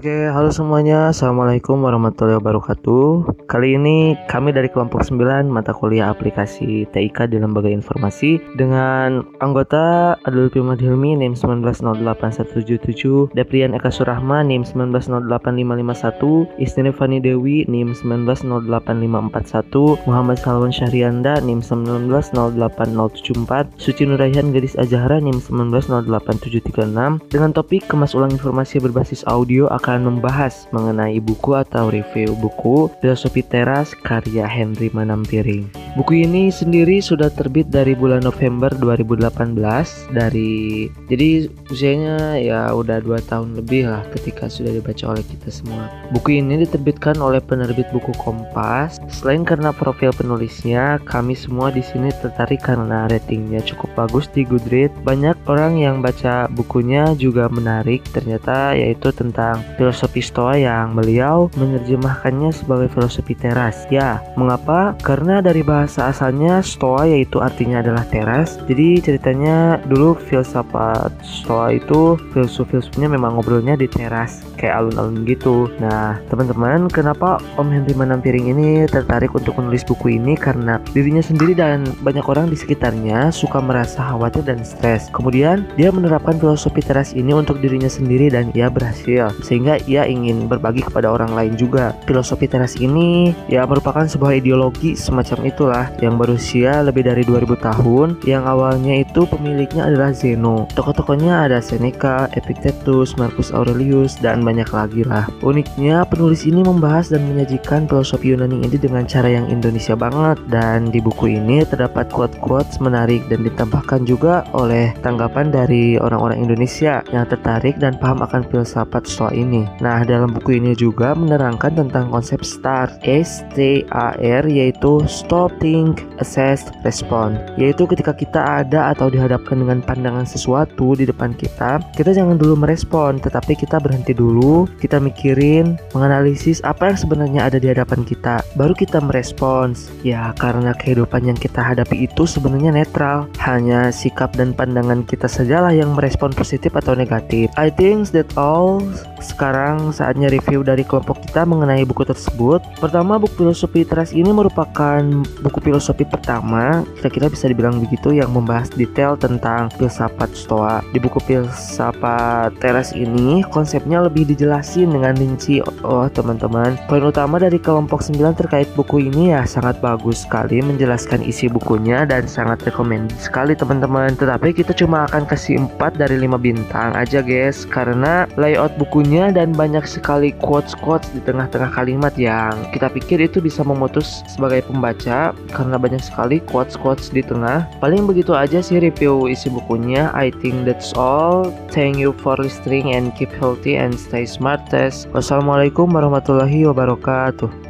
Oke, halo semuanya. Assalamualaikum warahmatullahi wabarakatuh. Kali ini kami dari kelompok 9 mata kuliah aplikasi TIK di Lembaga Informasi dengan anggota Adul Pimad Hilmi NIM 1908177, Deprian Eka Surahma NIM 1908551, Istri Fani Dewi NIM 1908541, Muhammad Salwan Syahrianda NIM 1908074, Suci Nuraihan Gadis Azahra NIM 1908736 dengan topik kemas ulang informasi berbasis audio akan akan membahas mengenai buku atau review buku Filosofi Teras karya Henry Manampiring. Buku ini sendiri sudah terbit dari bulan November 2018 dari jadi usianya ya udah dua tahun lebih lah ketika sudah dibaca oleh kita semua. Buku ini diterbitkan oleh penerbit buku Kompas. Selain karena profil penulisnya, kami semua di sini tertarik karena ratingnya cukup bagus di Goodreads. Banyak orang yang baca bukunya juga menarik ternyata yaitu tentang filosofi Stoa yang beliau menerjemahkannya sebagai filosofi teras. Ya, mengapa? Karena dari bahasa asalnya Stoa yaitu artinya adalah teras. Jadi ceritanya dulu filsafat Stoa itu filsuf-filsufnya memang ngobrolnya di teras kayak alun-alun gitu. Nah, teman-teman, kenapa Om Henry Manampiring ini tertarik untuk menulis buku ini? Karena dirinya sendiri dan banyak orang di sekitarnya suka merasa khawatir dan stres. Kemudian, dia menerapkan filosofi teras ini untuk dirinya sendiri dan ia berhasil. Sehingga ia ingin berbagi kepada orang lain juga. Filosofi teras ini ya merupakan sebuah ideologi semacam itulah yang berusia lebih dari 2000 tahun yang awalnya itu pemiliknya adalah Zeno. Tokoh-tokohnya ada Seneca, Epictetus, Marcus Aurelius, dan banyak lagi lah. Uniknya penulis ini membahas dan menyajikan filosofi Yunani ini dengan cara yang Indonesia banget dan di buku ini terdapat quote-quotes menarik dan ditambahkan juga oleh tanggapan dari orang-orang Indonesia yang tertarik dan paham akan filsafat Stoa ini. Nah, dalam buku ini juga menerangkan tentang konsep STAR, S T A R yaitu Stop, Think, Assess, Respond. Yaitu ketika kita ada atau dihadapkan dengan pandangan sesuatu di depan kita, kita jangan dulu merespon, tetapi kita berhenti dulu, kita mikirin, menganalisis apa yang sebenarnya ada di hadapan kita, baru kita merespons. Ya, karena kehidupan yang kita hadapi itu sebenarnya netral, hanya sikap dan pandangan kita sajalah yang merespon positif atau negatif. I think that all sekarang saatnya review dari kelompok kita mengenai buku tersebut. Pertama, buku filosofi teras ini merupakan filosofi pertama, kira-kira bisa dibilang begitu, yang membahas detail tentang filsafat Stoa. Di buku filsafat teras ini, konsepnya lebih dijelasin dengan rinci. Oh, teman-teman, poin utama dari kelompok 9 terkait buku ini ya sangat bagus sekali menjelaskan isi bukunya dan sangat rekomend sekali teman-teman. Tetapi kita cuma akan kasih 4 dari 5 bintang aja guys, karena layout bukunya dan banyak sekali quotes-quotes di tengah-tengah kalimat yang kita pikir itu bisa memutus sebagai pembaca karena banyak sekali quotes-quotes di tengah. Paling begitu aja sih review isi bukunya. I think that's all. Thank you for listening and keep healthy and stay smart. Wassalamualaikum warahmatullahi wabarakatuh.